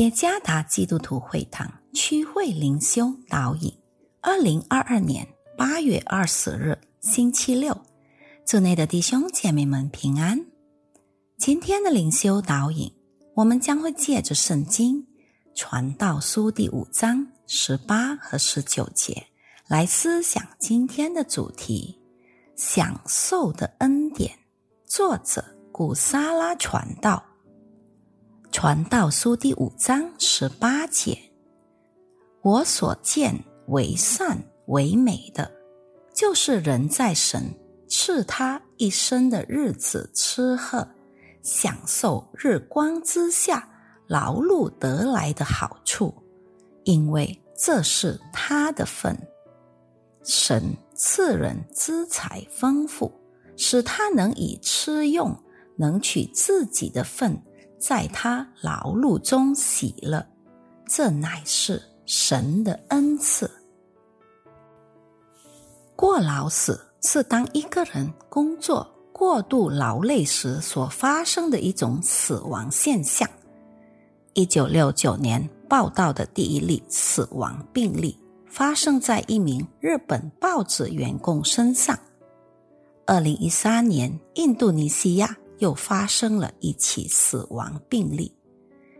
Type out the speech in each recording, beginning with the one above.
耶加达基督徒会堂区会灵修导引，二零二二年八月二十日星期六，祝内的弟兄姐妹们平安。今天的灵修导引，我们将会借着圣经传道书第五章十八和十九节来思想今天的主题：享受的恩典。作者古沙拉传道。传道书第五章十八节：我所见为善为美的，就是人在神赐他一生的日子吃喝，享受日光之下劳碌得来的好处，因为这是他的份。神赐人资财丰富，使他能以吃用，能取自己的份。在他劳碌中喜乐，这乃是神的恩赐。过劳死是当一个人工作过度劳累时所发生的一种死亡现象。一九六九年报道的第一例死亡病例发生在一名日本报纸员工身上。二零一三年，印度尼西亚。又发生了一起死亡病例，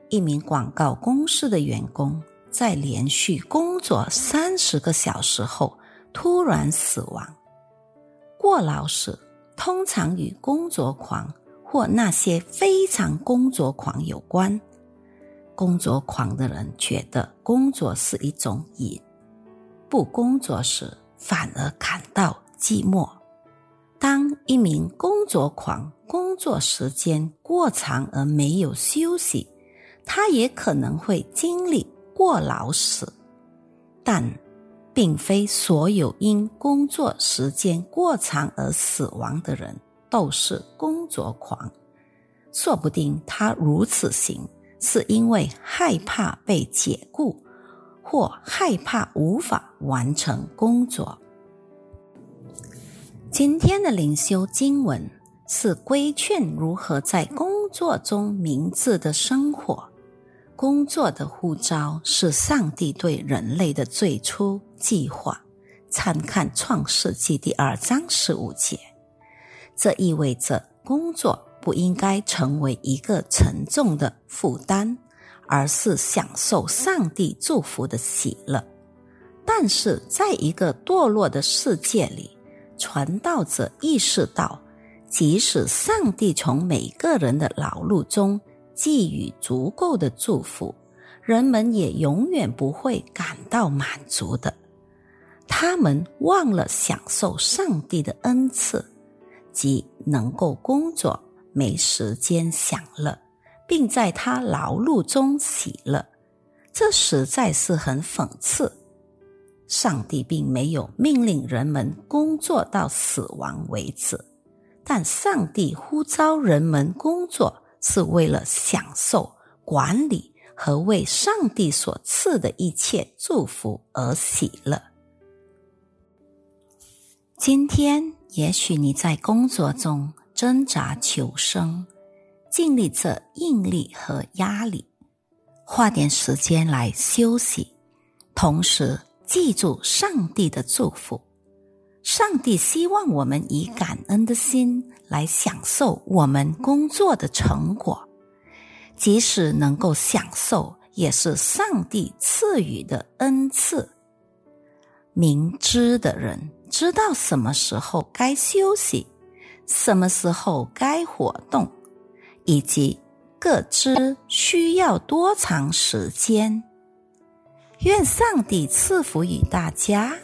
一名广告公司的员工在连续工作三十个小时后突然死亡。过劳死通常与工作狂或那些非常工作狂有关。工作狂的人觉得工作是一种瘾，不工作时反而感到寂寞。当一名工作狂工作时间过长而没有休息，他也可能会经历过劳死。但，并非所有因工作时间过长而死亡的人都是工作狂。说不定他如此行是因为害怕被解雇，或害怕无法完成工作。今天的灵修经文是规劝如何在工作中明智的生活。工作的呼召是上帝对人类的最初计划。参看创世纪第二章十五节。这意味着工作不应该成为一个沉重的负担，而是享受上帝祝福的喜乐。但是，在一个堕落的世界里，传道者意识到，即使上帝从每个人的劳碌中给予足够的祝福，人们也永远不会感到满足的。他们忘了享受上帝的恩赐，即能够工作、没时间享乐，并在他劳碌中喜乐。这实在是很讽刺。上帝并没有命令人们工作到死亡为止，但上帝呼召人们工作是为了享受、管理和为上帝所赐的一切祝福而喜乐。今天，也许你在工作中挣扎求生，经历着应力和压力，花点时间来休息，同时。记住上帝的祝福，上帝希望我们以感恩的心来享受我们工作的成果，即使能够享受，也是上帝赐予的恩赐。明知的人知道什么时候该休息，什么时候该活动，以及各知需要多长时间。愿上帝赐福于大家。